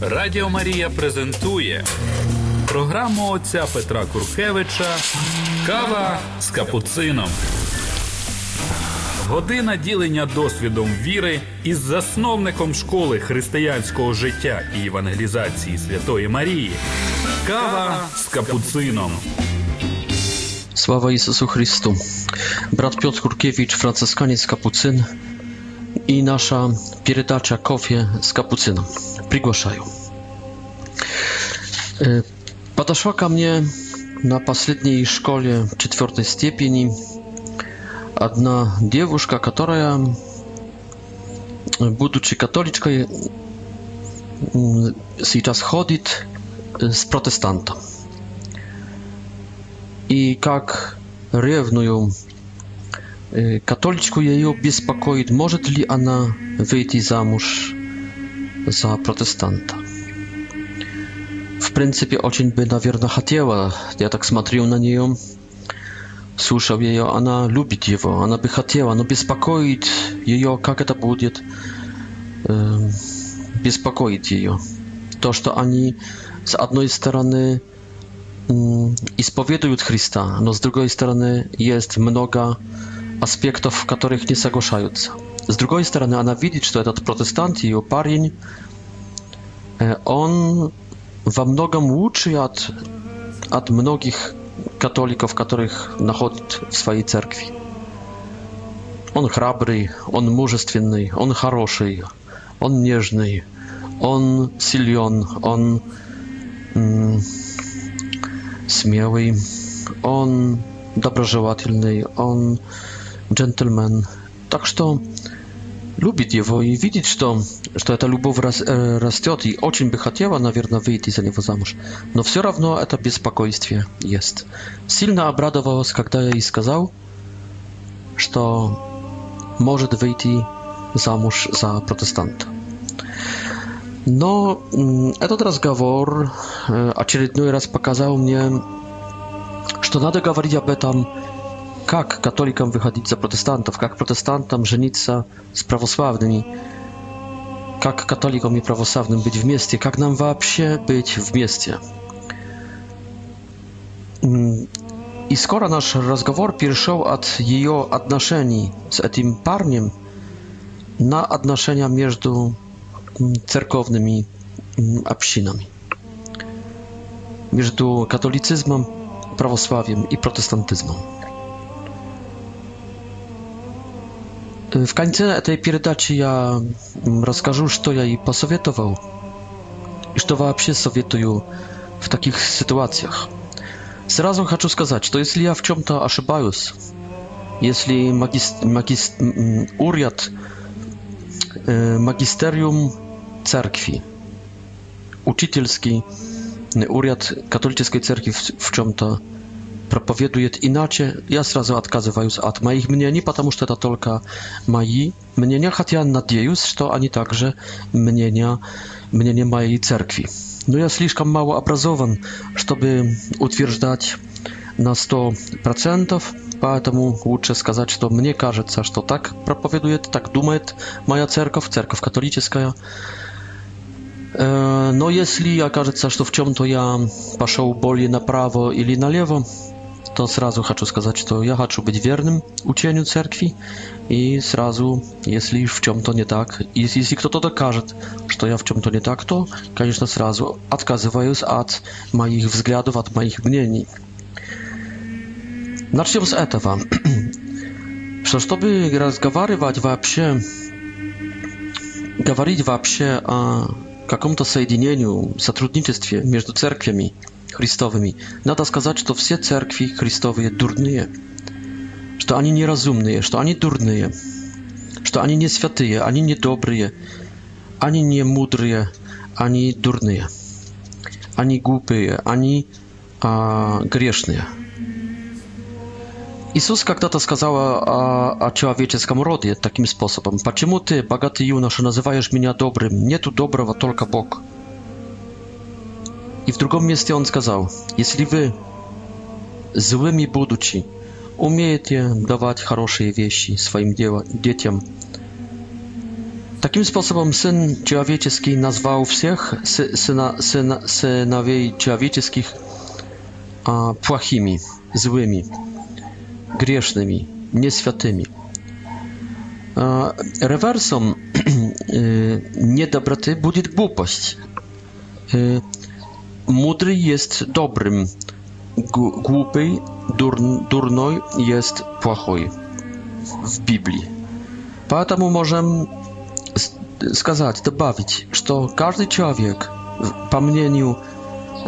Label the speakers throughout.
Speaker 1: Радіо Марія презентує програму отця Петра Куркевича Кава з капуцином. Година ділення досвідом віри із засновником школи християнського життя і евангелізації Святої Марії. Кава з капуцином.
Speaker 2: Sława Jezusu Chrystu. Brat Piotr Kurkiewicz, franciszkaniec kapucyn i nasza передача kofie z kapucyną. Przygłaszają. E, Podeszła ka mnie na последniej szkole czwartej stopni jedna dziewuszka, która będąc katoliczką teraz mm, chodzi e, z protestantem. I jak rewnują Католичку ее беспокоит, может ли она выйти замуж за протестанта. В принципе, очень бы, наверное, хотела. Я так смотрю на нее, слушал ее, она любит его, она бы хотела, но беспокоит ее, как это будет, беспокоит ее. То, что они с одной стороны исповедуют Христа, но с другой стороны есть много аспектов, в которых не соглашаются. С другой стороны, она видит, что этот протестант, ее парень, он во многом лучше от, от многих католиков, которых находит в своей церкви. Он храбрый, он мужественный, он хороший, он нежный, он силен, он смелый, он доброжелательный, он джентльмен. Так что любит его и видит, что, что эта любовь раз, э, растет и очень бы хотела, наверное, выйти за него замуж. Но все равно это беспокойствие есть. Сильно обрадовалась, когда я ей сказал, что может выйти замуж за протестанта. Но этот разговор очередной раз показал мне, что надо говорить об этом как католикам выходить за протестантов, как протестантам жениться с православными, как католикам и православным быть вместе, как нам вообще быть вместе. И скоро наш разговор перешел от ее отношений с этим парнем на отношения между церковными общинами, между католицизмом, православием и протестантизмом. W końcu tej передачи ja mm, расскажу, co ja jej posowietował. I co w ogóle sowietuję w takich sytuacjach. Zrazu chcę сказать, to jeśli ja w czymś to ошибаюсь, jeśli magist y, magisterium cerkwi учительский уряд католической церкви в, в чем-то проповедует иначе, я сразу отказываюсь от моих мнений, потому что это только мои мнения, хотя надеюсь, что они также мнения, мнения моей церкви. Но я слишком мало образован, чтобы утверждать на 100%, поэтому лучше сказать, что мне кажется, что так проповедует, так думает моя церковь, церковь католическая. Но если окажется, что в чем-то я пошел более направо или налево, to srazu хочу сказать, что я хочу быть верным учению церкви, и сразу, если в чем-то не так, если, если кто-то докажет, что я в чем-то не так, то, конечно, сразу отказываюсь от моих взглядов, от моих мнений. Начнем с этого. что чтобы разговаривать вообще, говорить вообще о каком-то соединении, сотрудничестве между церквями, Христовыми. Надо сказать, что все церкви Христовые дурные, что они неразумные, что они дурные, что они не святые, они не добрые, они не мудрые, они дурные, они глупые, они а, грешные. Иисус когда-то сказал о, о человеческом роде таким способом. «Почему ты, богатый юноша, называешь меня добрым? Нету доброго, только Бог» w drugą месте он сказал, если вы злыми будучи, умеете давать хорошие вещи своим детям, Таким способом Сын Человеческий назвал всех сына, сына, сыновей человеческих а, плохими, злыми, грешными, несвятыми. А, реверсом э, недоброты будет глупость. Э, Mudry jest dobrym, głupy, durny jest płachoj w Biblii. Dlatego możemy сказать, добавить, że każdy człowiek w pomnieniu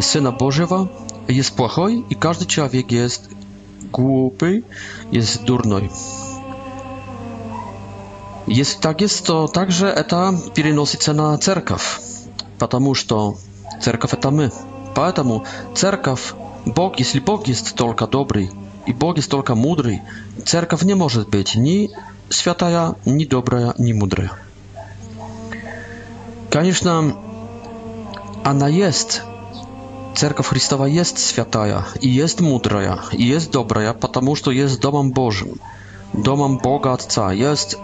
Speaker 2: Syna Bożego jest płachoj i każdy człowiek jest głupy, jest durny. Jest tak jest to także eta перенosi na cerkaw, ponieważ церковь это мы. Поэтому церковь, Бог, если Бог есть только добрый, и Бог есть только мудрый, церковь не может быть ни святая, ни добрая, ни мудрая. Конечно, она есть, Церковь Христова есть святая, и есть мудрая, и есть добрая, потому что есть Домом Божьим, Домом Бога Отца, есть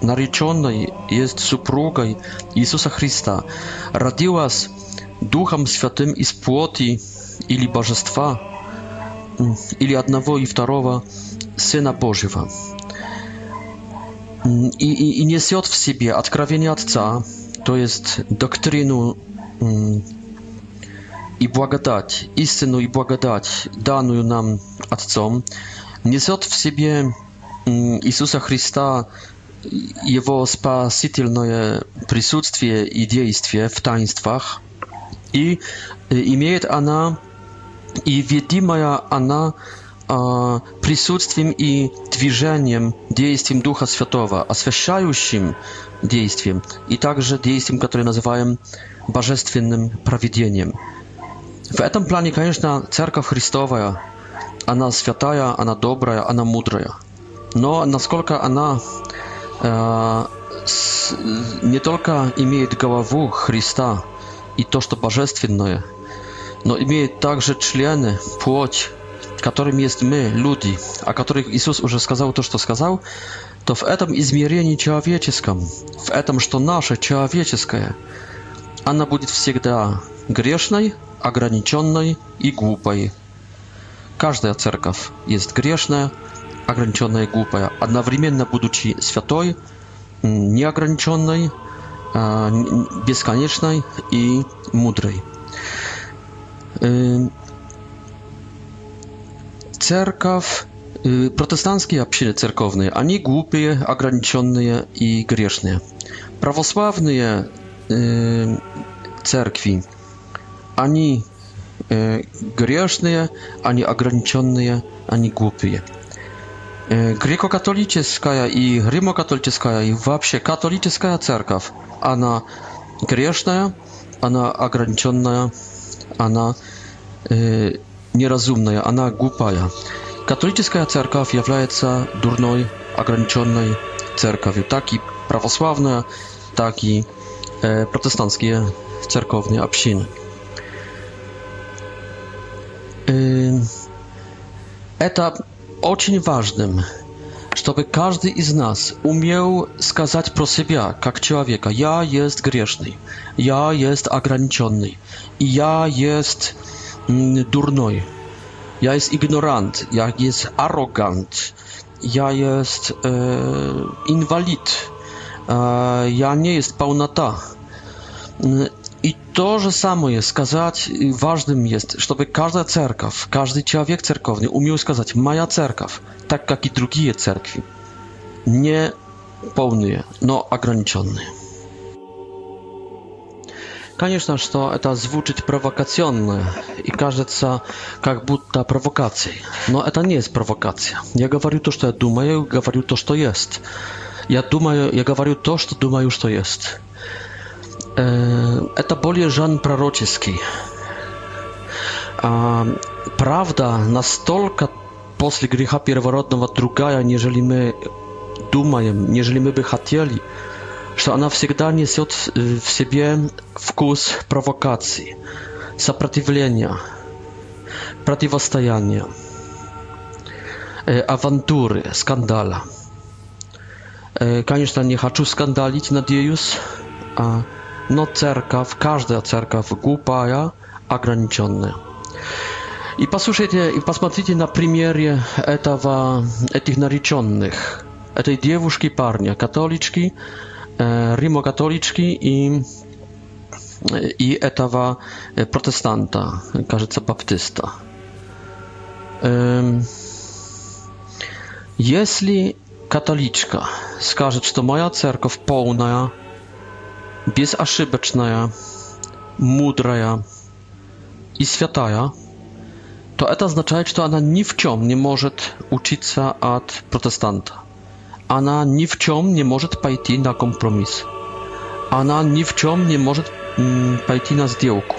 Speaker 2: нареченной, есть супругой Иисуса Христа, родилась Duchem Świętym i z płoti, ili Bożestwa, ili jednego i drugiego Syna Bożego. I, i, i niesie w sobie odkrawienie to jest doktrynę mm, i błagadać, istynę i błagadać daną nam Ojcom, niesie w sobie mm, Jezusa Chrysta, Jego spasitelne присутствие i dziejstwie w taństwach, и имеет она, и видимая она присутствием и движением, действием Духа Святого, освящающим действием, и также действием, которое называем божественным проведением. В этом плане, конечно, Церковь Христовая, она святая, она добрая, она мудрая. Но насколько она э, с, не только имеет голову Христа и то, что божественное, но имеет также члены, плоть, которым есть мы, люди, о которых Иисус уже сказал то, что сказал, то в этом измерении человеческом, в этом, что наше человеческое, она будет всегда грешной, ограниченной и глупой. Каждая церковь есть грешная, ограниченная и глупая, одновременно будучи святой, неограниченной, beskoniecznej i mądrej. Cerkaw protestanckie общины церковные, они глупые, ограниченные и грешные. Православные э, церкви, они э, грешные, они ограниченные, они глупые греко-католическая и римо-католическая и вообще католическая церковь, она грешная, она ограниченная, она э, неразумная, она глупая. Католическая церковь является дурной, ограниченной церковью, так и православная, так и э, протестантские церковные общины. Э, это очень важным, чтобы каждый из нас умел сказать про себя, как человека, я есть грешный, я есть ограниченный, и я есть дурной, я есть игнорант, я есть аррогант, я есть э, инвалид, э, я не есть полнота. И то же самое сказать важным есть, чтобы каждая церковь, каждый человек церковный умел сказать «моя церковь», так как и другие церкви, не полные, но ограниченные. Конечно, что это звучит провокационно и кажется как будто провокацией, но это не есть провокация. Я говорю то, что я думаю, говорю то, что есть. Я думаю, я говорю то, что думаю, что есть. Это более жанр пророческий. Правда настолько после греха первородного другая, нежели мы думаем, нежели мы бы хотели, что она всегда несет в себе вкус провокации, сопротивления, противостояния, авантюры, скандала. Конечно, не хочу скандалить, надеюсь, no cerkaw, każda cerkaw głupая, ограниченная. И послушайте, и посмотрите на примере этого, этих нареченных, этой девушки, парня, католички, э, римокатолички и, и этого протестанта, кажется, баптиста. Э, если католичка скажет, что моя церковь полная, безошибочная, мудрая и святая, то это означает, что она ни в чем не может учиться от протестанта. Она ни в чем не может пойти на компромисс. Она ни в чем не может пойти на сделку.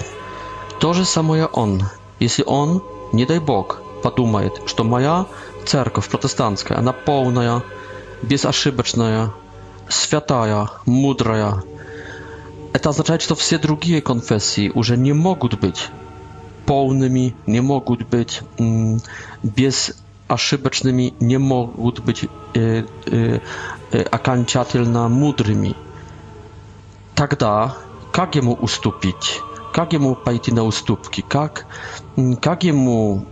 Speaker 2: То же самое он. Если он, не дай бог, подумает, что моя церковь протестантская, она полная, безошибочная, святая, мудрая, это означает, что все другие конфессии уже не могут быть полными, не могут быть без ошибочными, не могут быть э, э, окончательно мудрыми. Тогда как ему уступить? Как ему пойти на уступки? Как, как ему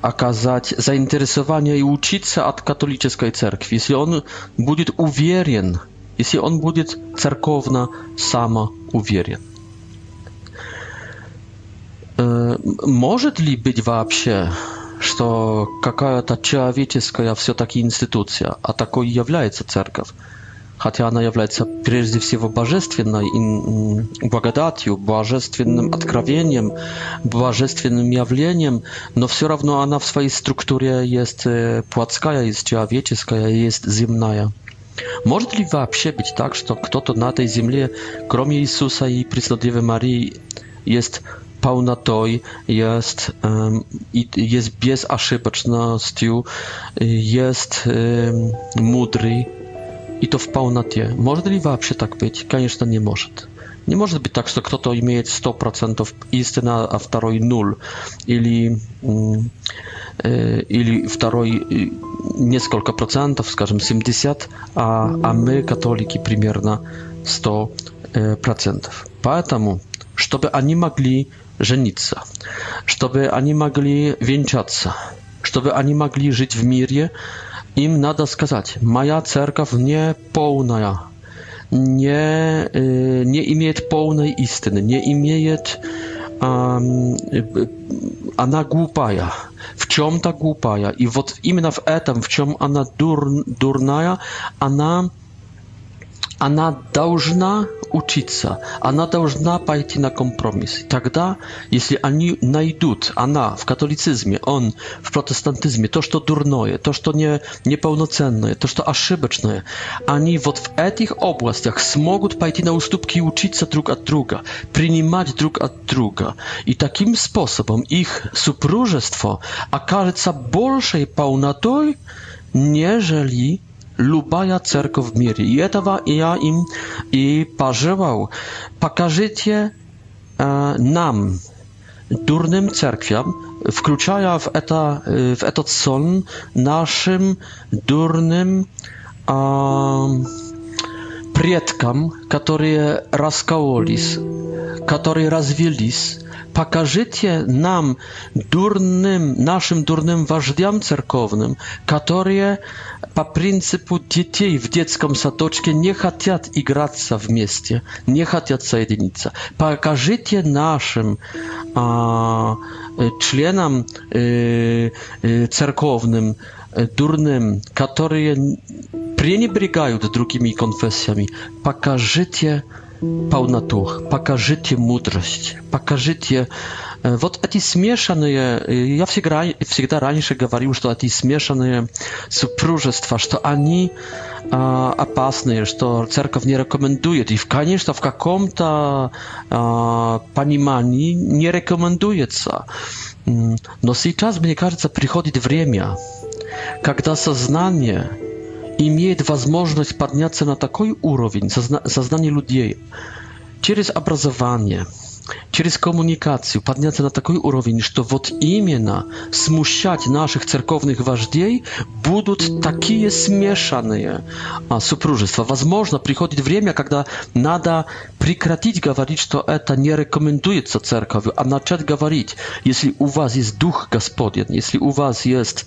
Speaker 2: оказать заинтересование и учиться от католической церкви, если он будет уверен, если он будет церковно самоуверен. Может ли быть вообще, что какая-то человеческая все-таки институция, а такой является церковь, хотя она является прежде всего божественной благодатью, божественным откровением, божественным явлением, но все равно она в своей структуре есть плотская, есть человеческая, есть земная. Может ли вообще быть так, что кто-то на этой земле, кроме Иисуса и преследливой Марии, jest pełnoтой, jest, jest bezaszybecznością, jest mądry i to w pełnotie. Może li вообще tak być? Конечно, nie może. Nie może być tak, że kto-to имеет 100% истина, a второй 0. Или, или второй несколько процентов, скажем, 70, а, а мы, католики, примерно 100 процентов. Поэтому, чтобы они могли жениться, чтобы они могли венчаться, чтобы они могли жить в мире, им надо сказать, моя церковь не полная, nie, nie imieje pełnej istyny, nie imieje, um, ona głupaja в чем-то глупая. И вот именно в этом, в чем она дур, дурная, она, она должна учиться. Она должна пойти на компромисс. И тогда, если они найдут, она в католицизме, он в протестантизме, то, что дурное, то, что не, неполноценное, то, что ошибочное, они вот в этих областях смогут пойти на уступки и учиться друг от друга, принимать друг от друга. И таким способом их супружество окажется большей полнотой, нежели любая церковь в мире. И этого я им и пожелал. Покажите э, нам, дурным церквям, включая в, это, в этот сон нашим дурным э, предкам, которые раскололись, которые развелись, покажите нам дурным, нашим дурным вождям церковным, которые По принципу детей в детском садочке не хотят играться вместе, не хотят соединиться. Покажите нашим а, членам э, церковным, дурным, которые пренебрегают другими конфессиями, покажите полноту, покажите мудрость, покажите... Вот эти смешанные... Я всегда, всегда раньше говорил, что эти смешанные супружества, что они опасные, что церковь не рекомендует. И, конечно, в каком-то понимании не рекомендуется. Но сейчас, мне кажется, приходит время, когда сознание i mieć możliwość padniacy na taki poziom zazna zaznanie ludzi przez obrazowanie через коммуникацию подняться на такой уровень, что вот именно смущать наших церковных вождей будут такие смешанные а, супружества. Возможно, приходит время, когда надо прекратить говорить, что это не рекомендуется церковью, а начать говорить, если у вас есть Дух Господень, если у вас есть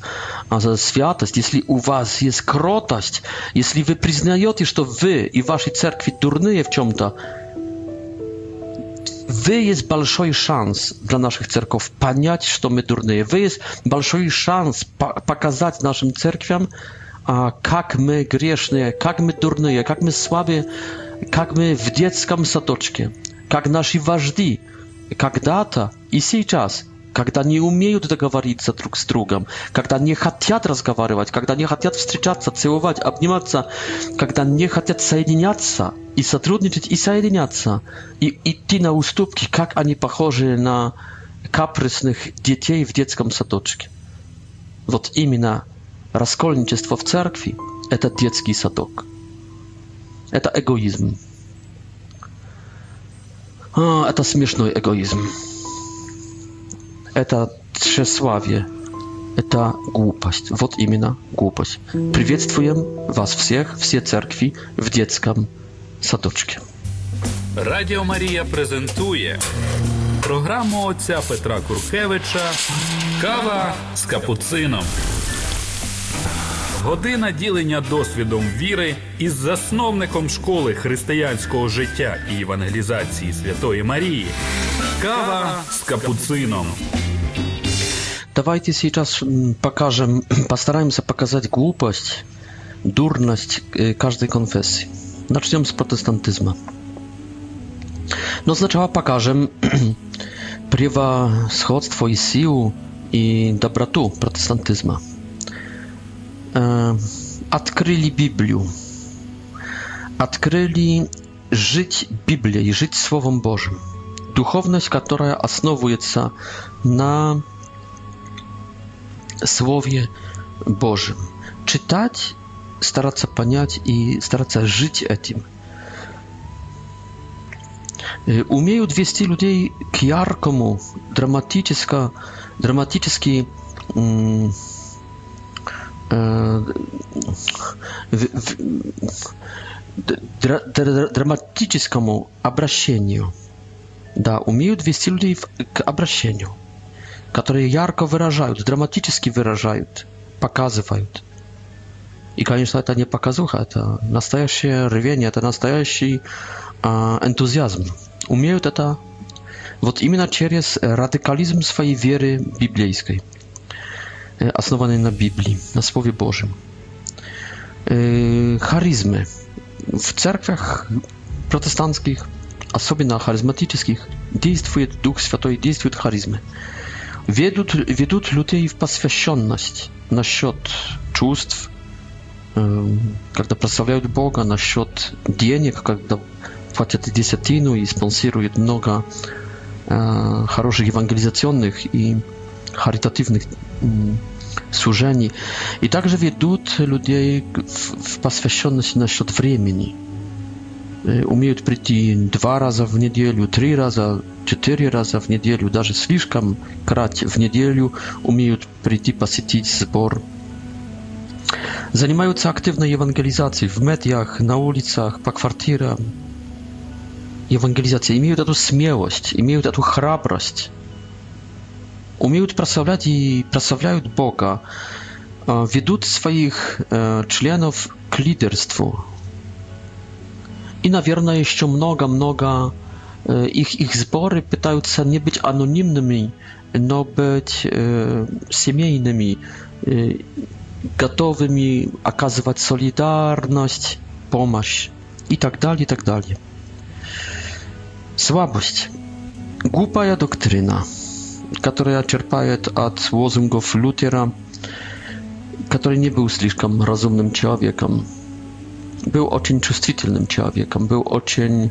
Speaker 2: а, святость, если у вас есть кротость, если вы признаете, что вы и ваши церкви дурные в чем-то, Вы есть большой шанс для наших церков понять, что мы дурные. Вы есть большой шанс показать нашим церквям, как мы грешные, как мы дурные, как мы слабые, как мы в детском садочке, как наши вожди когда-то и сейчас – когда не умеют договориться друг с другом, когда не хотят разговаривать, когда не хотят встречаться, целовать, обниматься, когда не хотят соединяться и сотрудничать и соединяться, и идти на уступки, как они похожи на капризных детей в детском садочке. Вот именно раскольничество в церкви – это детский садок. Это эгоизм. А, это смешной эгоизм это тщеславие, это глупость. Вот именно глупость. Приветствуем вас всех, все церкви в детском садочке.
Speaker 1: Радіо Марія презентує програму отця Петра Куркевича Кава з капуцином. Година ділення досвідом віри із засновником школи християнського життя і евангелізації Святої Марії. Кава з капуцином.
Speaker 2: Давайте сейчас покажем, постараемся показать глупость, дурность каждой конфессии. Начнем с протестантизма. Но сначала покажем превосходство и силу и доброту протестантизма. Открыли Библию. Открыли жить Библией, жить Словом Божьим. Духовность, которая основывается на Słowie Bożym. Czytać, starać się paniać i starać się żyć tym. Umieją 200 ludzi k jarkomu, dramatyczny mm, e, dramatycznemu obrazieniu. Da, umieją 200 ludzi k obrazieniu которые ярко выражают, драматически выражают, показывают. И, конечно, это не показуха, это настоящее рвение, это настоящий э, энтузиазм. Умеют это вот именно через радикализм своей веры библейской, основанной на Библии, на Слове Божьем. Э, харизмы. В церквях протестантских, особенно харизматических, действует Дух Святой, действует харизмы ведут, ведут людей в посвященность насчет чувств, когда прославляют Бога, насчет денег, когда платят десятину и спонсируют много хороших евангелизационных и харитативных служений. И также ведут людей в посвященности насчет времени – умеют прийти два раза в неделю, три раза, четыре раза в неделю, даже слишком крать в неделю умеют прийти посетить сбор. Занимаются активной евангелизацией в медиах, на улицах, по квартирам. Евангелизация. Имеют эту смелость, имеют эту храбрость. Умеют прославлять и прославляют Бога. Ведут своих членов к лидерству, И, наверное, еще много-много их, их сборы пытаются не быть анонимными, но быть э, семейными, э, готовыми оказывать солидарность, помощь и так далее, и так далее. Słabość. Głupia doktryna, która czerpает od лозунгов Lutera, który nie był слишком rozumnym człowiekiem był ocień czувствительnym człowiekiem, był ocień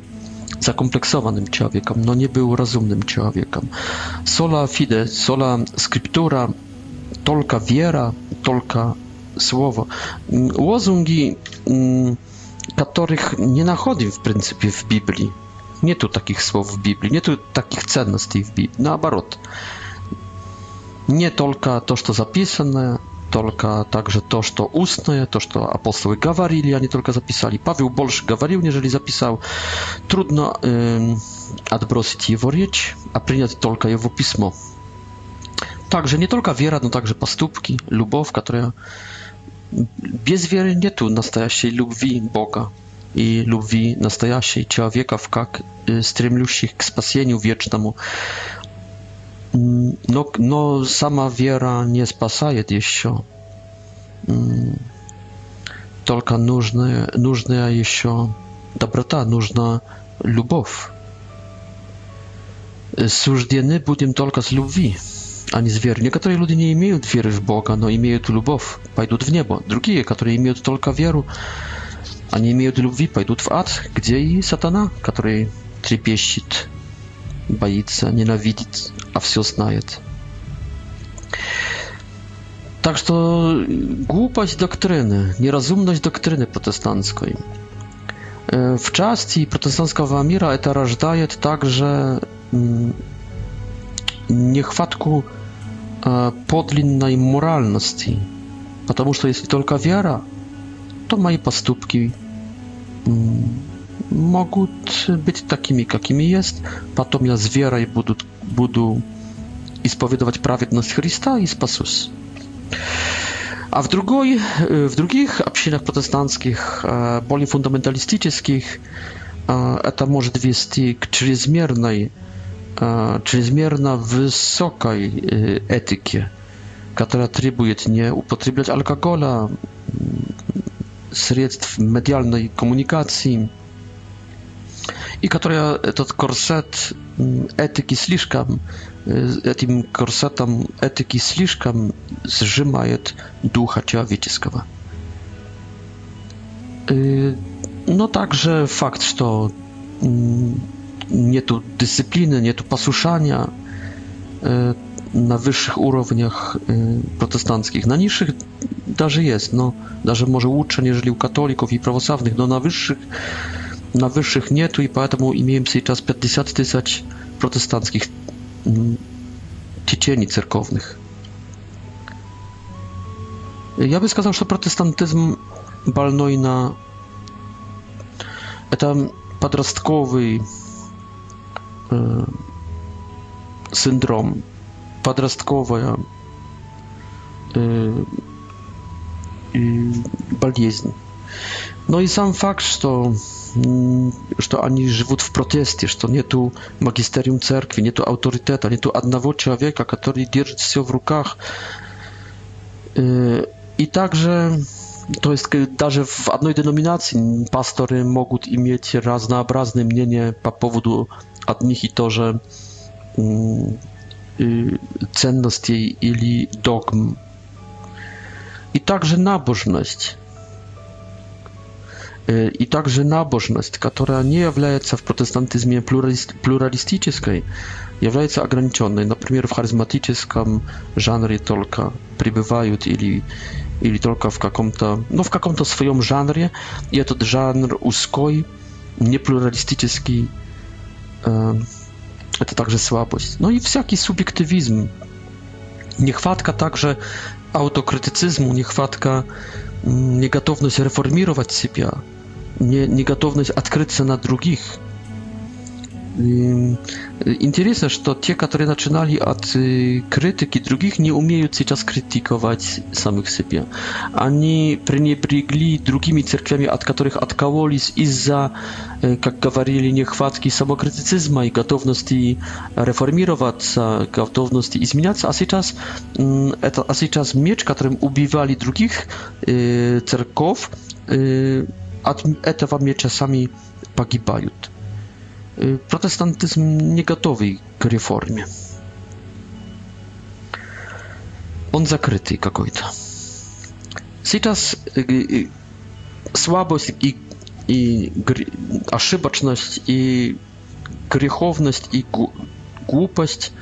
Speaker 2: zakompleksowanym człowiekiem, no nie był rozumnym człowiekiem. Sola fide, sola scriptura, tylko wiera, tylko słowo. Łozungi, mm, których nie nachodzi w принципе w Biblii. Nie tu takich słów w Biblii, nie tu takich ценностей w Biblii. No, Наоборот. nie только то, что zapisane только также то, что устное, то, что апостолы говорили, они только записали. Павел больше говорил, нежели записал. Трудно э, отбросить его речь, а принять только его письмо. Также не только вера, но также поступки, любовь, которая... Без веры нету настоящей любви Бога и любви настоящей человека, как стремлющих к спасению вечному но, но сама вера не спасает еще. Только нужная, нужная еще доброта, нужна любовь. Суждены будем только с любви, а не с веры. Некоторые люди не имеют веры в Бога, но имеют любовь, пойдут в небо. Другие, которые имеют только веру, они имеют любви, пойдут в ад, где и сатана, который трепещет, боится, ненавидит, а все знает. Так что глупость доктрины, неразумность доктрины протестантской. В части протестантского мира это рождает также нехватку подлинной моральности, потому что если только вера, то мои поступки mogą być takimi, jakimi jest, potem ja z wiarą będę i spowiedować prawidłność Chrysta i spasus. A w, drugiej, w drugich obszarach protestanckich, e, bardziej fundamentalistycznych, e, to może wiesti k czyzmiernej, e, czyzmierna wysokiej etyki, która trybuje nie upotrzebiać alkohola, środków medialnej komunikacji, и которая этот корсет этики слишком, этим корсетом этики слишком сжимает духа человеческого. Но также факт, что нету дисциплины, нету послушания на высших уровнях протестантских. На низших даже есть, но даже может лучше, нежели у католиков и православных, но на высших на высших нету, и поэтому имеем сейчас 50 тысяч протестантских течений церковных. Я бы сказал, что протестантизм больной на... Это подростковый э, синдром, подростковая э, болезнь. No i sam fakt, że że to ani żywot w proteście, że to nie tu magisterium cerkwi, nie tu autorytet, nie tu jednego człowieka, który trzyma się w rękach. Y, I także, to jest, даже w jednej denominacji pastory mogą mieć różnorodne mnienie po powodu jednych i to, że y, y, cenności ili dogm. I także nabożność и также набожность, которая не является в протестантизме плюралист, плюралистической, является ограниченной. Например, в харизматическом жанре только пребывают или, или только в каком-то, ну, в каком-то своем жанре, и этот жанр узкой, неплюралистический, э, это также слабость. Ну и всякий субъективизм, нехватка также autokrytycyzmu, niechwatka, niegotowość reformować siebie, не, неготовность открыться на других. Интересно, что те, которые начинали от критики других, не умеют сейчас критиковать самих себя. Они пренебрегли другими церквями, от которых откололись из-за, как говорили, нехватки самокритицизма и готовности реформироваться, готовности изменяться. А сейчас, это, а сейчас меч, которым убивали других церков, a это во мне czasami погибают. Protestantyzm nie gotowy k reformie. Он закрытый какой-то. Сейчас слабость и, и ошибочность и греховность и głupоść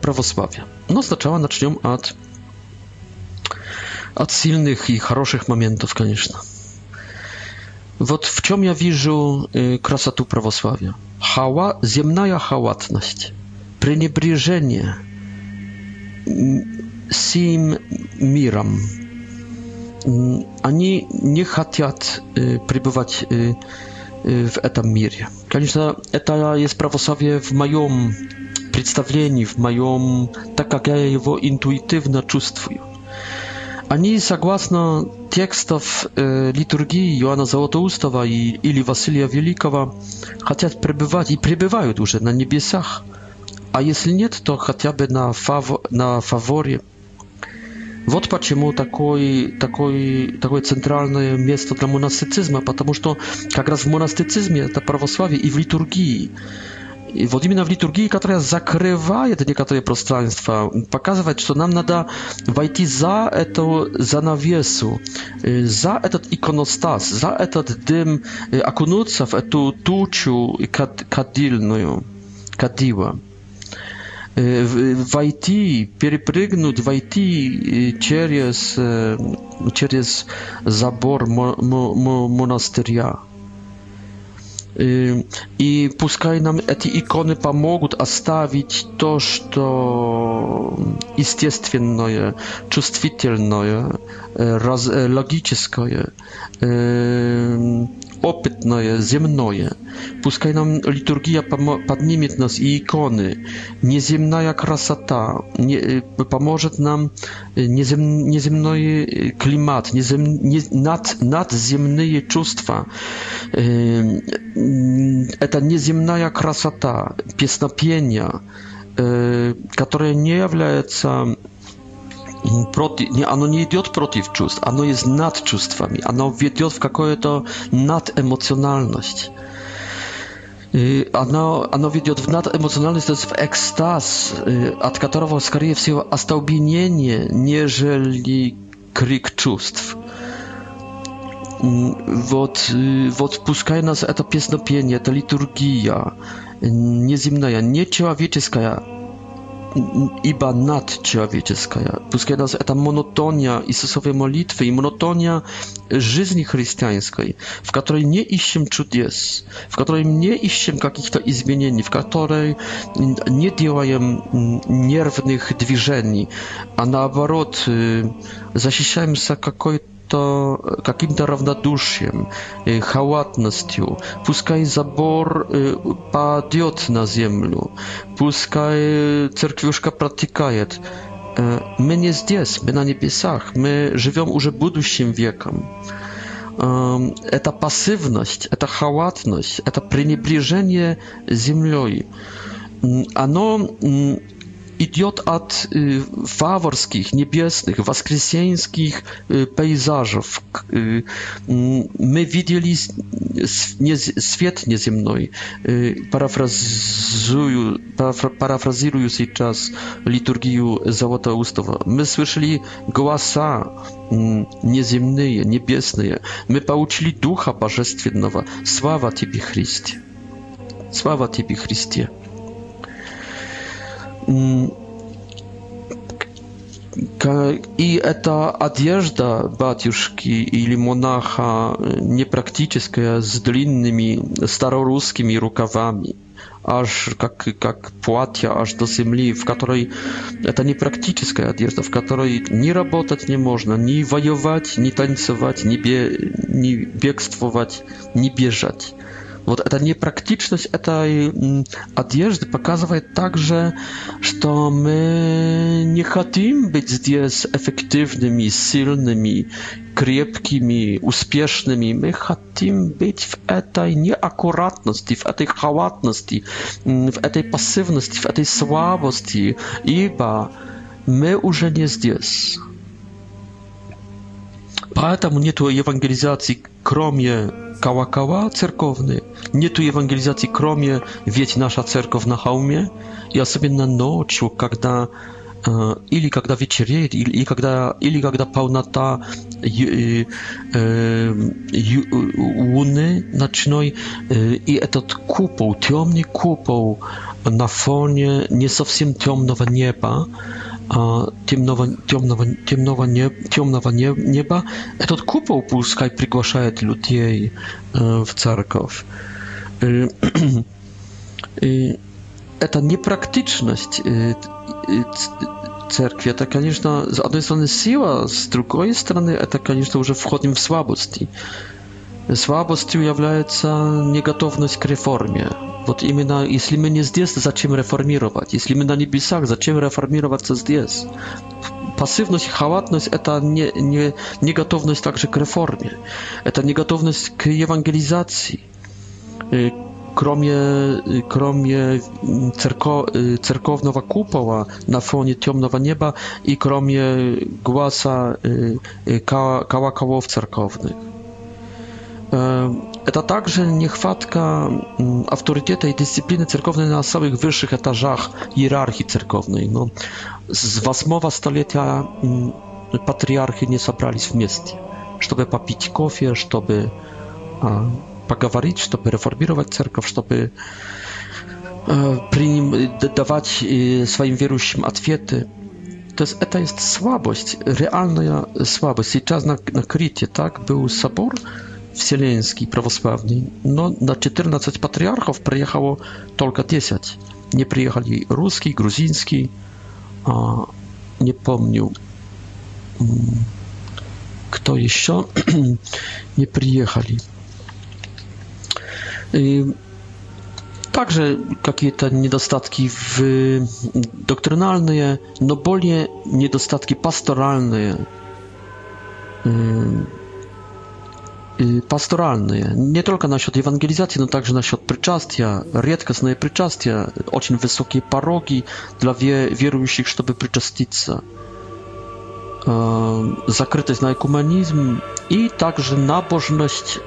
Speaker 2: prawosławia. No сначала начнем от, от сильных и хороших моментов, конечно. Вот в чем я вижу красоту православия? Хава, земная халатность, пренебрежение всем миром. Они не хотят пребывать в этом мире. Конечно, это есть православие в моем представлении, в моем, так как я его интуитивно чувствую. Они, согласно текстов э, литургии Иоанна Золотоустого и, или Василия Великого, хотят пребывать и пребывают уже на небесах, а если нет, то хотя бы на, фав, на фаворе. Вот почему такой, такой, такое центральное место для монастицизма, потому что как раз в монастицизме это православие и в литургии. Wodimy w liturgii, która zakrywa некоторые пространства, показывает, что нам надо войти за эту занавесу, за этот иконостас, за этот дым, окунуться в эту тучу кадильную, кадила. Войти, перепрыгнуть, войти через, через забор монастыря. И пускай нам эти иконы помогут оставить то, что естественное, чувствительное, логическое, опытное, земное. Пускай нам литургия поднимет нас и иконы. Неземная красота не, поможет нам незем, неземной климат, незем, не, над, надземные чувства. Это неземная красота, песнопение, которое не является против, не, оно не идет против чувств, оно есть над чувствами, оно ведет в какое-то надэмоциональность. И оно, оно ведет в надэмоциональность, то есть в экстаз, от которого, скорее всего, остолбенение, нежели крик чувств. Вот, вот пускай нас это песнопение, это литургия, неземная, нечеловеческая iba nadčlovječeskaja. Puskaj nas je ta monotonija Isusove molitve i monotonija жизни христианской, в которой не ищем чудес, в которой не ищем каких-то изменений, в которой не делаем нервных движений, а наоборот защищаемся какой-то то каким-то равнодушием, халатностью. Пускай забор падет на землю, пускай церквюшка протекает. Мы не здесь, мы на небесах, мы живем уже будущим веком. Это пассивность, это халатность, это пренебрежение землей. Оно idzie od y, faworskich, niebieskich, waskrysieńskich y, pejzażów. Y, my widzieli świat nieziemny. Parafrazuję parafra, czas liturgii Złota Ustawa. My słyszeli głosy nieziemne, niebieskie. My pouczyli ducha bożestwiennego. Sława Tobie, Chryste. Sława Tobie, Chryste. И эта одежда батюшки или монаха не практическая, с длинными старорусскими рукавами, аж как, как платье, аж до земли, в которой это не практическая одежда, в которой ни работать не можно, ни воевать, ни танцевать, ни, бе, ни бегствовать, ни бежать. Вот эта непрактичность этой одежды показывает также, что мы не хотим быть здесь эффективными, сильными, крепкими, успешными. Мы хотим быть в этой неаккуратности, в этой халатности, в этой пассивности, в этой слабости, ибо мы уже не здесь. Поэтому нет евангелизации, кроме kałakała cerkowny. Nie tu ewangelizacji kromie, wieć nasza cerkow na hałmie. Ja sobie na noc, kiedy ili kiedy wieczerje, ili kiedy ili kiedy pełna ta e, e, łuny nocnej e, i etot kupoł, ciemny kupoł na fonie nie совсем ciemnego nieba темного, темного, темного, не, темного неба, этот купол пускай приглашает людей в церковь. Эта непрактичность церкви, это, конечно, с одной стороны сила, с другой стороны, это, конечно, уже входим в слабости. Слабостью является неготовность к реформе. Вот именно, если мы не здесь, зачем реформировать? Если мы на небесах, зачем реформироваться здесь? Пассивность, халатность – это не, не, не готовность также к реформе. Это не готовность к евангелизации. Кроме, кроме церко, церковного купола на фоне темного неба и кроме глаза колоколов церковных. Это также нехватка авторитета и дисциплины церковной на самых высших этажах иерархии церковной. Но с восьмого столетия патриархи не собрались вместе, чтобы попить кофе, чтобы поговорить, чтобы реформировать церковь, чтобы давать своим верующим ответы. То есть это есть слабость, реальная слабость. Сейчас на, на Крите так был собор, wsieleński, prawosławny. No, na 14 patriarchów przyjechało tylko 10. Nie przyjechali ruski, gruziński, a nie pomnił mm, kto jeszcze nie przyjechali. Y, także jakieś te niedostatki mm, doktrynalne, no bolnie niedostatki pastoralne. Y, Y, pastoralne, nie tylko na świat ewangelizacji, no także na świat przyczastia, rzadkosne przyczastia, bardzo wysokie parogi dla wierujących, żeby przyczastić się, ehm, zakrytość na ekumenizm i także nabożność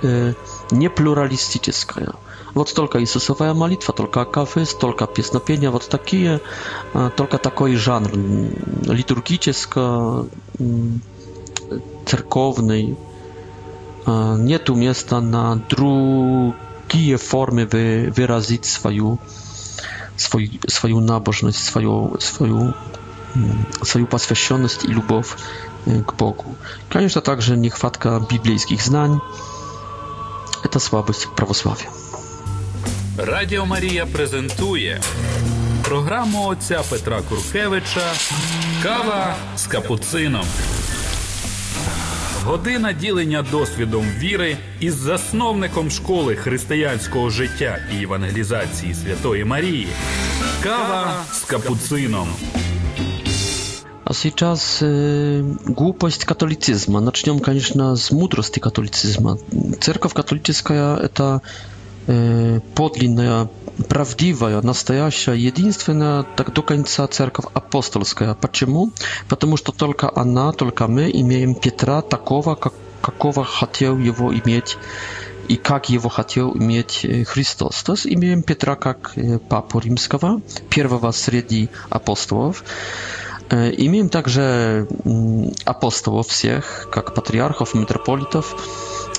Speaker 2: niepluralistyczna. Вот столько Иисусовая молитва, только кафе, столько песнопения, вот такие, только такой жанр литургический, церковный, E, nie tu miejsca na drugie formy wy, wyrazić swoją swój, swoją nabożność, swoją swoją mm, swoją poświęconość i lubów e, k Bogu. Oczywiście także niechwatka biblijskich
Speaker 1: znań. To słabość prawosławia. Radio Maria prezentuje programu ojca Petra Kurkiewicza Kawa z kapucynem. Година ділення досвідом віри із засновником школи християнського життя і евангелізації Святої Марії. Кава з капуцином.
Speaker 2: А сейчас э, глупость католицизма. Начнем, конечно, с мудрости католицизма. Церковь католическая – это э, подлинная правдивая, настоящая, единственная так до конца церковь апостольская. Почему? Потому что только она, только мы имеем Петра такого, как, какого хотел его иметь и как его хотел иметь Христос. То есть имеем Петра как папу римского, первого среди апостолов. Имеем также апостолов всех, как патриархов, митрополитов,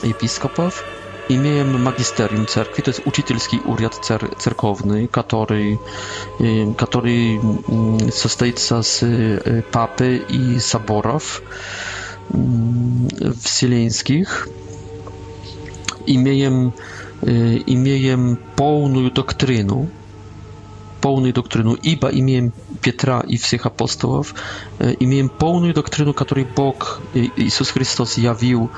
Speaker 2: епископов. Imiejem magisterium cerkwi to jest uczycielski uriad cerkowny, który, który состоится z y, papy i saborów wsileńskich. Imiejem, imiejem pełną doktrynę, полную доктрину, ибо имеем Петра и всех апостолов, имеем полную доктрину, которую Бог Иисус Христос явил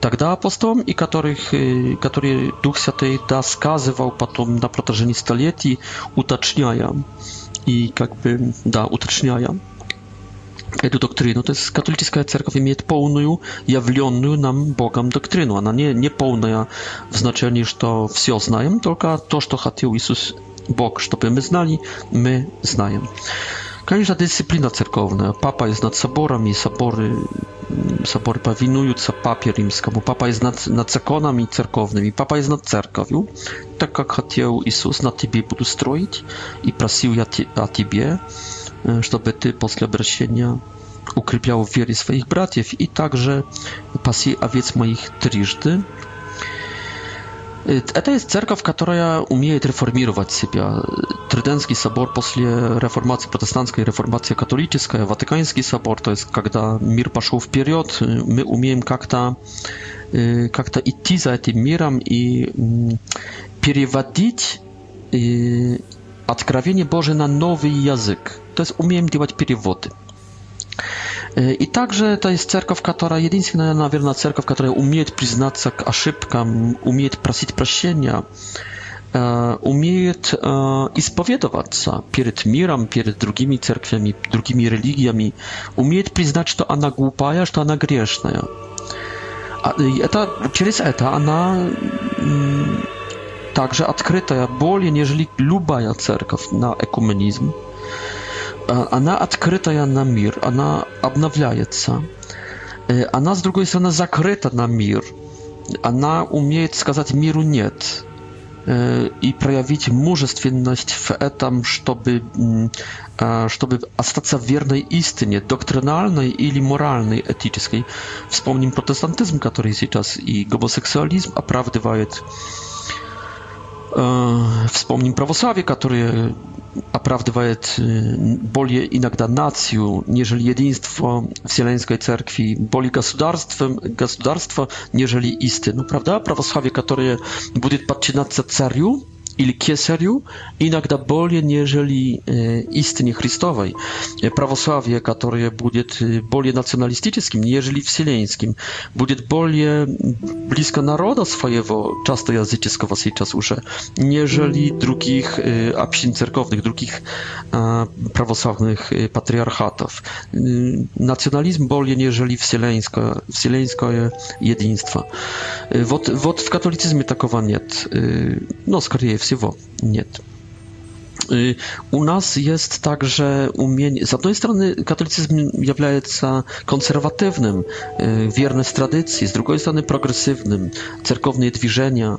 Speaker 2: тогда апостолам, и которых, которые Дух Святой досказывал потом на протяжении столетий, уточняя и как бы, да, уточняя эту доктрину. То есть католическая церковь имеет полную, явленную нам Богом доктрину. Она не, не полная в значении, что все знаем, только то, что хотел Иисус Бог, чтобы мы знали, мы знаем. Конечно, дисциплина церковная. Папа есть над соборами, соборы, соборы повинуются папе римскому. Папа есть над, над законами церковными, папа есть над церковью. Так как хотел Иисус, на тебе буду строить и просил я те, о тебе, чтобы ты после обращения укреплял в вере своих братьев и также паси овец моих трижды, Это есть церковь, которая умеет реформировать себя. Триденский собор после реформации протестантской, реформации католической, Ватиканский собор, то есть когда мир пошел вперед, мы умеем как-то как-то идти за этим миром и переводить откровение Божие на новый язык. То есть умеем делать переводы. I także to jest cerkow, która jedynie, naверно, cerkow, która umie przyznać się do ошибkam, umie prosić przebaczenia, e, umie e, i spowiedować się przed mirem, przed drugimi cerkwiami, drugimi religiami, umie przyznać, że ona głupa, że ona grzeszna. A to, przez to ona mm, także otwarta, bardziej niż lubaja cerkow na ekumenizm она открытая на мир, она обновляется. Она, с другой стороны, закрыта на мир. Она умеет сказать миру «нет» и проявить мужественность в этом, чтобы, чтобы остаться верной истине, доктринальной или моральной, этической. Вспомним протестантизм, который сейчас и гомосексуализм оправдывает wspomnим православие, которое оправдывает более иногда нацию, нежели единство Вселенской Церкви, более государством, государство, нежели истину. Правда? Православие, которое будет подчиняться царю, или кесарю, иногда более, нежели истине Христовой. Православие, которое будет более националистическим, нежели вселенским, будет более близко народа своего, часто языческого сейчас уже, нежели других общин церковных, других православных патриархатов. Национализм более, нежели вселенское, вселенское единство. Вот, вот в католицизме такого нет. Но, скорее всего, всего нет. У jest także umienie. Z jednej strony katolicyzm является konserwatywnym, y, wierny w tradycji, z drugiej strony progresywnym, cerkowne dwiżenia,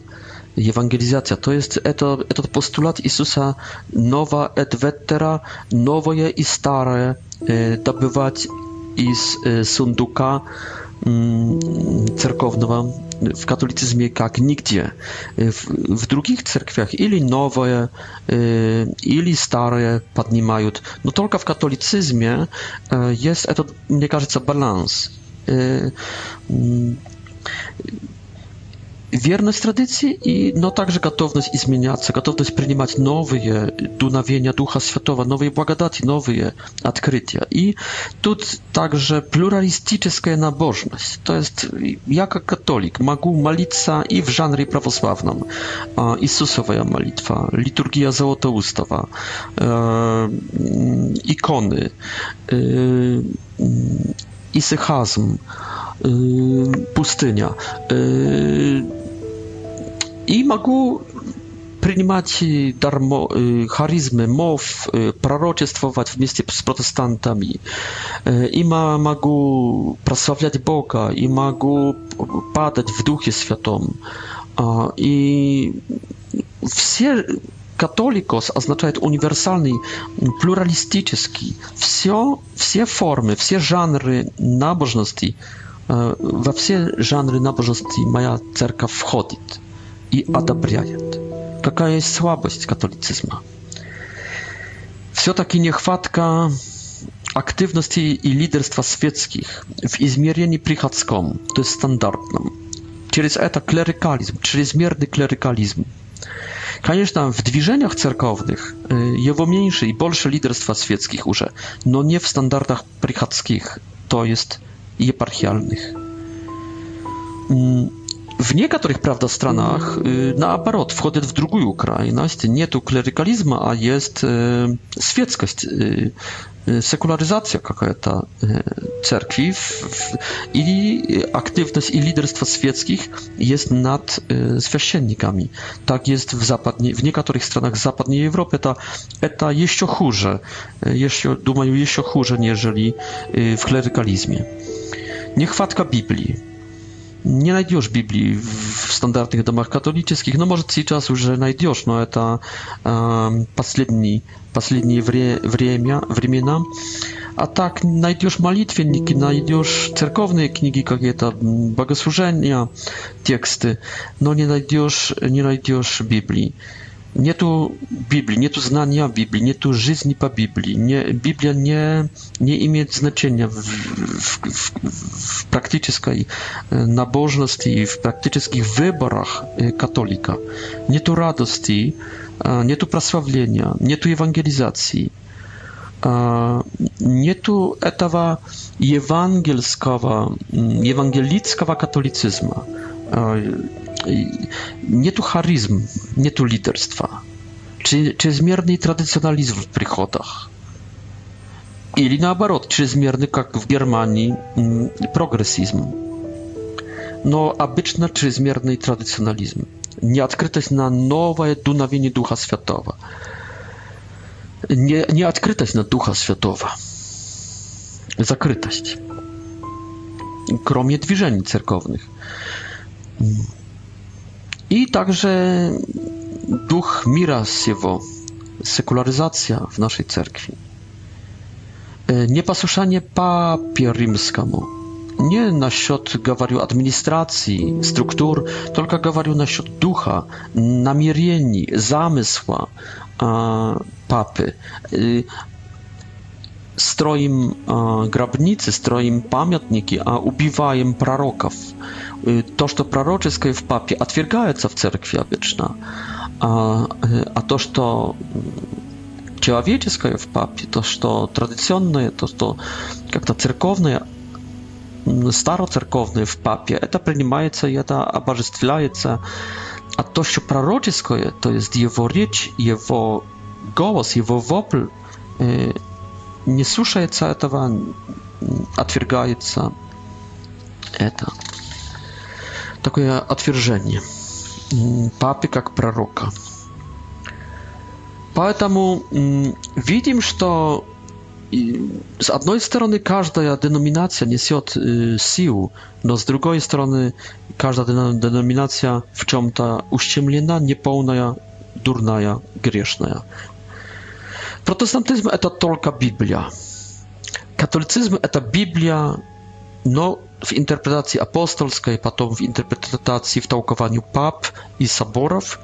Speaker 2: ewangelizacja. To jest eto, postulat Jezusa nowa et vettera, nowoje i stare, y, dobywać iz y, sunduka, cerkowna w katolicyzmie jak nigdzie. W, w других церквях или новое, или старое поднимают. Но только в католицизме есть этот, мне кажется, баланс wierność tradycji, i no także gotowość zmieniać się, gotowość przyjmować nowe dunawienia Ducha Świętego, nowe błagadati, nowe odkrycia. I tu także pluralistyczna nabożność. To jest, jako katolik, mogę się i w żanrze prawosławnym. Jezusowa modlitwa, liturgia złotoustawa, e, ikony, e, isychazm, e, pustynia, i mogę przyjmować darmo y, charyzmy, mów, y, proroczestwować w mieście z protestantami. Y, I ma, mogę prosławiać Boga, i mogę padać w duchu świętym. I wszystkie katolikos oznacza uniwersalny, pluralistyczny. Wszystkie formy, wszystkie żanry nabożności, e, we wszystkie żanry nabożności moja cerka wchodzi и одобряет. Какая есть слабость католицизма? Все-таки нехватка активности и лидерства светских в измерении приходском, то есть стандартном. Через это клерикализм, чрезмерный клерикализм. Конечно, в движениях церковных его меньше и больше лидерства светских уже, но не в стандартах приходских, то есть епархиальных. W niektórych prawda stronach y, na aparat wchodzi w drugą krajność, nie tu klerykalizma, a jest e, świeckość, y, e, sekularyzacja jakaś ta e, cerkwi i aktywność i liderstwo świeckich jest nad e. Tak jest w zapadnie, w niektórych stronach zapadniej Europy ta eta jeszcze chórze, jeszcze dumają jeszcze chórze, jeżeli w klerykalizmie. Niechwatka Biblii nie znajdziesz Biblii w standardnych domach katolickich. No może ci czas już znajdziesz, no to ostatni ostatni wremia, A tak znajdziesz modlitwienniki, znajdziesz cerkowne książki, jakie to bogosłużenia, teksty, no nie znajdziesz nie znajdziesz Biblii. Nie tu Biblii, nie tu znania Biblii, nie tu żyzni po Biblii. Biblia nie, nie imię znaczenia w, w, w, w praktycznej e, w praktycznych wyborach e, katolika. Nie tu radości, e, nie tu prasławienia, nie tu ewangelizacji. Nie tu etawa ewangelickiego katolicyzmu нету харизм, нету лидерства, чрезмерный традиционализм в приходах. Или наоборот, чрезмерный, как в Германии, прогрессизм. Но обычно чрезмерный традиционализм. Неоткрытость на новое дуновение Духа Святого. Не, неоткрытость на Духа Святого. Закрытость. Кроме движений церковных i także duch mira sekularyzacja w naszej cerkwi. E, Niepasuszanie papie rzymskiemu. Nie na счёт administracji, struktur, tylko gawariu na счёт ducha, namierieni, zamysła a, papy. E, строим э, гробницы, строим памятники, а убиваем пророков. То, что пророческое в папе, отвергается в церкви обычно, а, а то, что человеческое в папе, то, что традиционное, то, что как-то церковное, староцерковное в папе, это принимается и это обожествляется. А то, что пророческое, то есть его речь, его голос, его вопль, э, не слушается этого, отвергается это. Такое отвержение папы как пророка. Поэтому видим, что с одной стороны каждая деноминация несет силу, но с другой стороны каждая деноминация в чем-то ущемлена, неполная, дурная, грешная. Протестантизм – это только Библия. Католицизм – это Библия, но w interpretacji apostolskiej, potem w interpretacji, w tałkowaniu pap i soborów,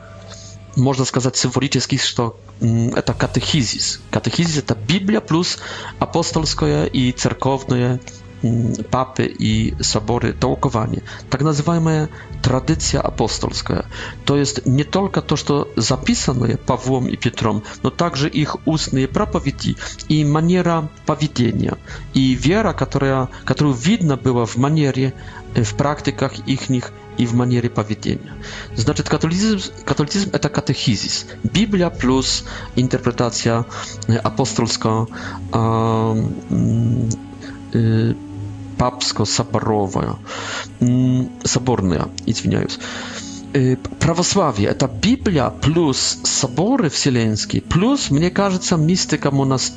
Speaker 2: można сказать symbolicznych, że to mm, jest katechizis. Katechizis to Biblia plus apostolskie i cerkowne Mm, papy i sobory tołkowanie. Tak nazywana tradycja apostolska. To jest nie tylko to, co zapisano je Pawłom i Piotrom, no także ich ustne propowiedzi i maniera powiedzenia i wiara, która, którą widna była w manierie, w praktykach ichnich i w manierze powiedzenia. Znaczy katolicyzm, katolicyzm to katechizis. Biblia plus interpretacja e, apostolska um, papsko-saborowa, соборная, извиняюсь. Православие – это Библия плюс соборы вселенские, плюс, мне кажется, мистика монас...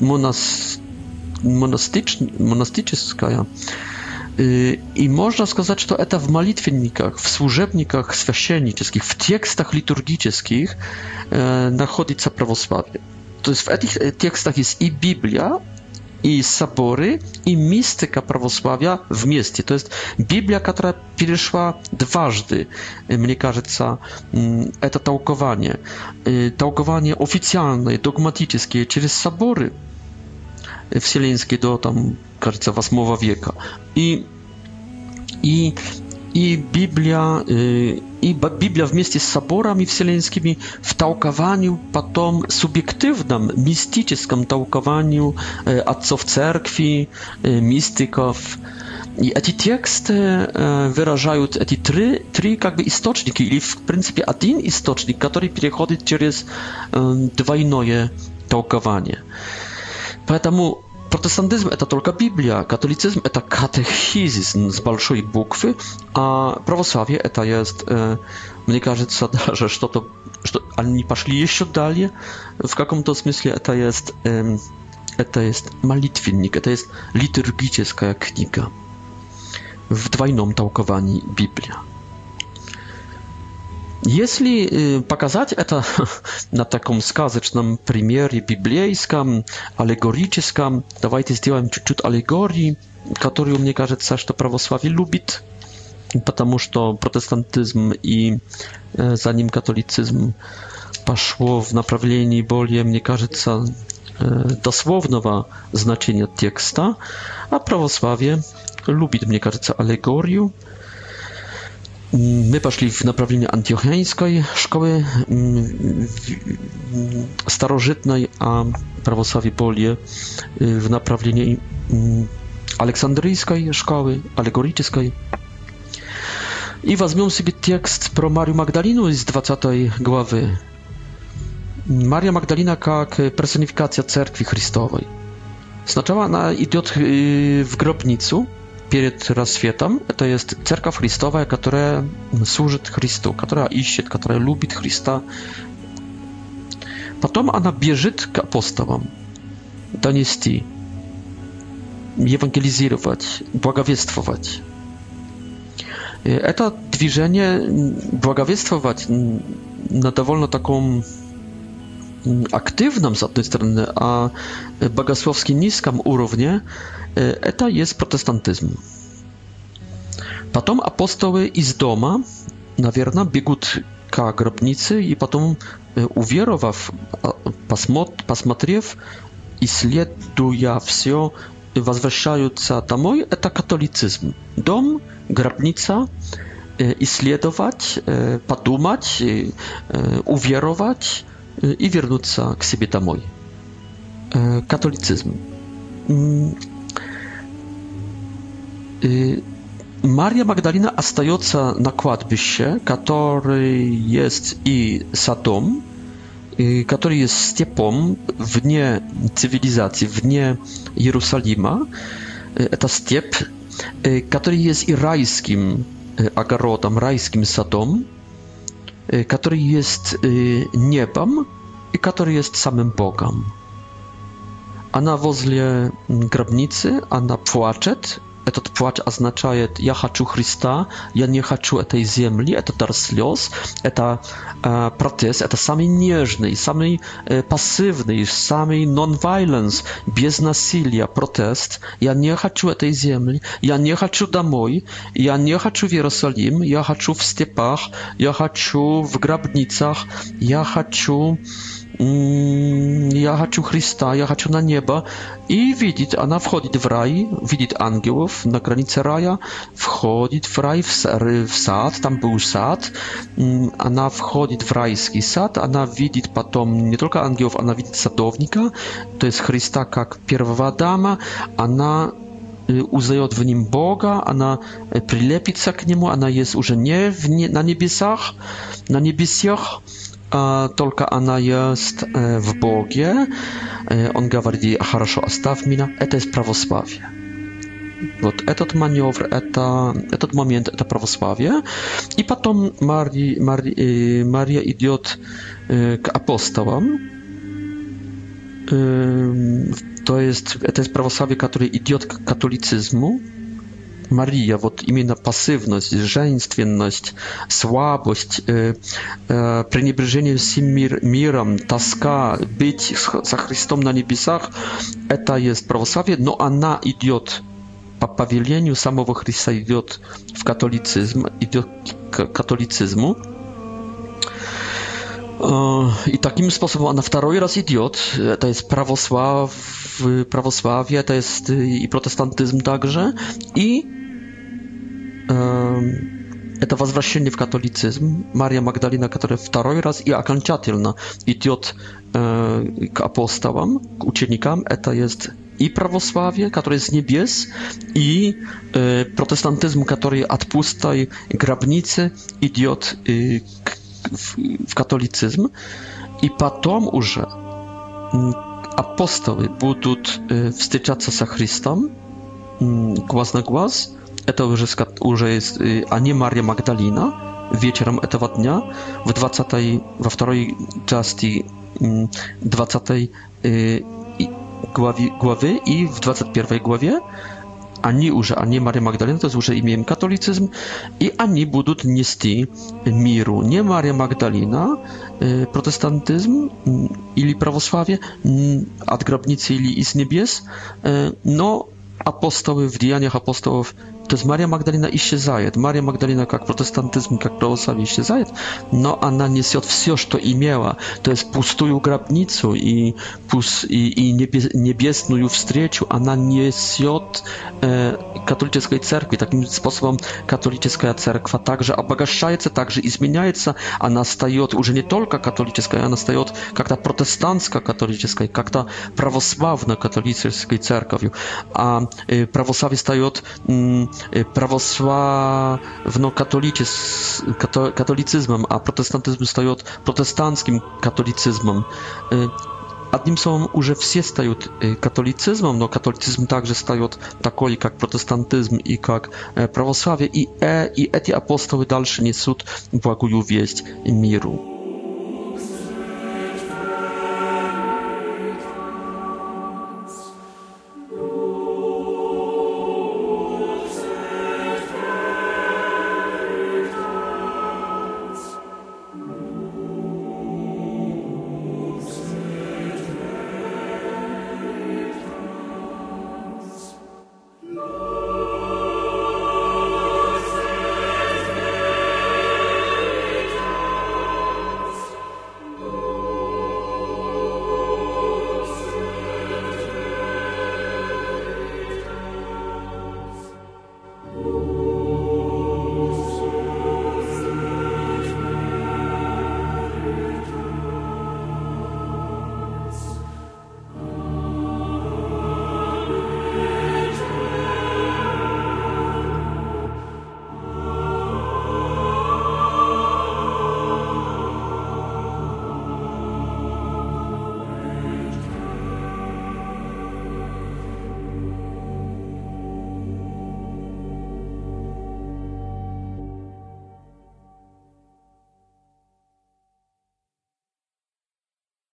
Speaker 2: Монас... Монастич... монастическая. И можно сказать, что это в молитвенниках, в служебниках священнических, в текстах литургических находится православие. То есть в этих текстах есть и Библия, i sabory i mistyka prawosławia w mieście. To jest Biblia, która przeszła dważdy, y, mnie кажется, mm, to tałkowanie. Y, tałkowanie oficjalne, dogmatyczne, przez sabory wsielińskie do tam, кажется, 8 wieku. I, i i Biblia y, i Biblia w mieście z soborami wsielińskimi w tałkowaniu potem subiektywnym mistycznym tałkowaniu atców y, cerkwi y, mistyków i te teksty wyrażają te trzy trzy jakby istoczniki i w principie jeden istocznik który przechodzi przez dwójne tałkowanie. Поэтому Протестантизм – это только Библия, католицизм – это катехизис с большой буквы, а православие – это есть, мне кажется, даже что-то, что они пошли еще далее, в каком-то смысле это есть, это есть молитвенник, это есть литургическая книга в двойном толковании Библия. Если показать это на таком сказочном примере библейском, аллегорическом, давайте сделаем чуть-чуть аллегории, которую, мне кажется, что православие любит, потому что протестантизм и за ним католицизм пошло в направлении более, мне кажется, dosłownego znaczenia teksta, a prawosławie lubi, mnie кажется, alegorię, my poszli w naprawieniu antiochiańskiej szkoły mm, starożytnej, a prawosławie polie y, w naprawieniu mm, aleksandryjskiej szkoły, alegorycznej. I weźmiemy sobie tekst pro Mariu Magdalinu z 20 głowy. Maria Magdalina jak personifikacja cerkwi Chrystowej. Znaczała ona idzie y, w grobnicę, перед рассветом. Это есть церковь Христовая, которая служит Христу, которая ищет, которая любит Христа. Потом она бежит к апостолам донести, евангелизировать, благовествовать. Это движение благовествовать на довольно таком активном, с одной стороны, а богословски низком уровне, Это есть протестантизм. Потом апостолы из дома, наверное, бегут к гробнице и потом, уверовав, посмотрев, исследуя все, возвращаются домой. Это католицизм. Дом, гробница, исследовать, подумать, уверовать и вернуться к себе домой. Католицизм. Y, Maria Magdalena остается na kładbyście, który jest i Satom, y, który jest stepą wnie cywilizacji, w wnie Jerozolima. Y, to step, który jest i rajskim agarotem, rajskim Satom, który jest niebem i który jest samym Bogiem. Ona wozle grabnicy, ona płaczet, этот плач означает «я хочу Христа, я не хочу этой земли», это дар слез, это э, протест, это самый нежный, самый э, пассивный, самый non-violence, без насилия протест. «Я не хочу этой земли, я не хочу домой, я не хочу в Иерусалим, я хочу в степах, я хочу в гробницах, я хочу...» я хочу Христа, я хочу на небо. И видит, она входит в рай, видит ангелов на границе рая, входит в рай, в сад, там был сад. Она входит в райский сад, она видит потом не только ангелов, она видит садовника, то есть Христа как первого дама. Она узнает в нем Бога, она прилепится к нему, она есть уже не на небесах, на небесах, только она есть в Боге. Он говорит, хорошо, оставь меня. Это есть православие. Вот этот маневр, это, этот момент, это православие. И потом Мария, Мария, Мария идет к апостолам. То есть это есть православие, которое идет к католицизму. Мария, вот именно пассивность, женственность, слабость, э, э, пренебрежение всем мир, миром, тоска, быть со Христом на небесах, это есть православие, но она идет по повелению самого Христа идет в католицизм, идет к католицизму. E, I takim sposobem, a na drugi raz idiot, e, to jest prawosław, prawosławie, to jest e, i protestantyzm także, i um, to wzwracanie w katolicyzm, Maria Magdalena, która w drugi raz, i akanciatylna, idiot k apostołom, k to jest i prawosławie, które jest niebies, i e, protestantyzm, który odpusta grabnicy, idiot k e, в католицизм, и потом уже апостолы будут встречаться со Христом глаз на глаз, это уже, уже есть, а не Мария Магдалина, вечером этого дня, в 20, во второй части 20 главе, главе и в 21 главе они уже, они Мария Магдалина, то есть уже имеем католицизм, и они будут нести миру. Не Мария Магдалина, протестантизм или православие от гробницы или из небес, но apostoły w Dziejaniach Apostołów to jest Maria Magdalena исчезает. Мария Магдалина как протестантизм, как православие исчезает, но она несет все, что имела. То есть пустую гробницу и, пус, и, и небесную встречу она несет э, католической церкви. Таким способом католическая церковь также обогащается, также изменяется. Она стает уже не только католической, она стает как-то протестантско-католической, как-то православно-католической церковью. А э, православие стает... Э, prawosławno-katolicie z kato, katolicyzmem, a protestantyzm stoi od protestanckim katolicyzmom. Одним словом, уже все стают католицизмом, но католицизм также встает такой, как протестантизм и как православие, и, э, и эти апостолы дальше несут благую весть миру.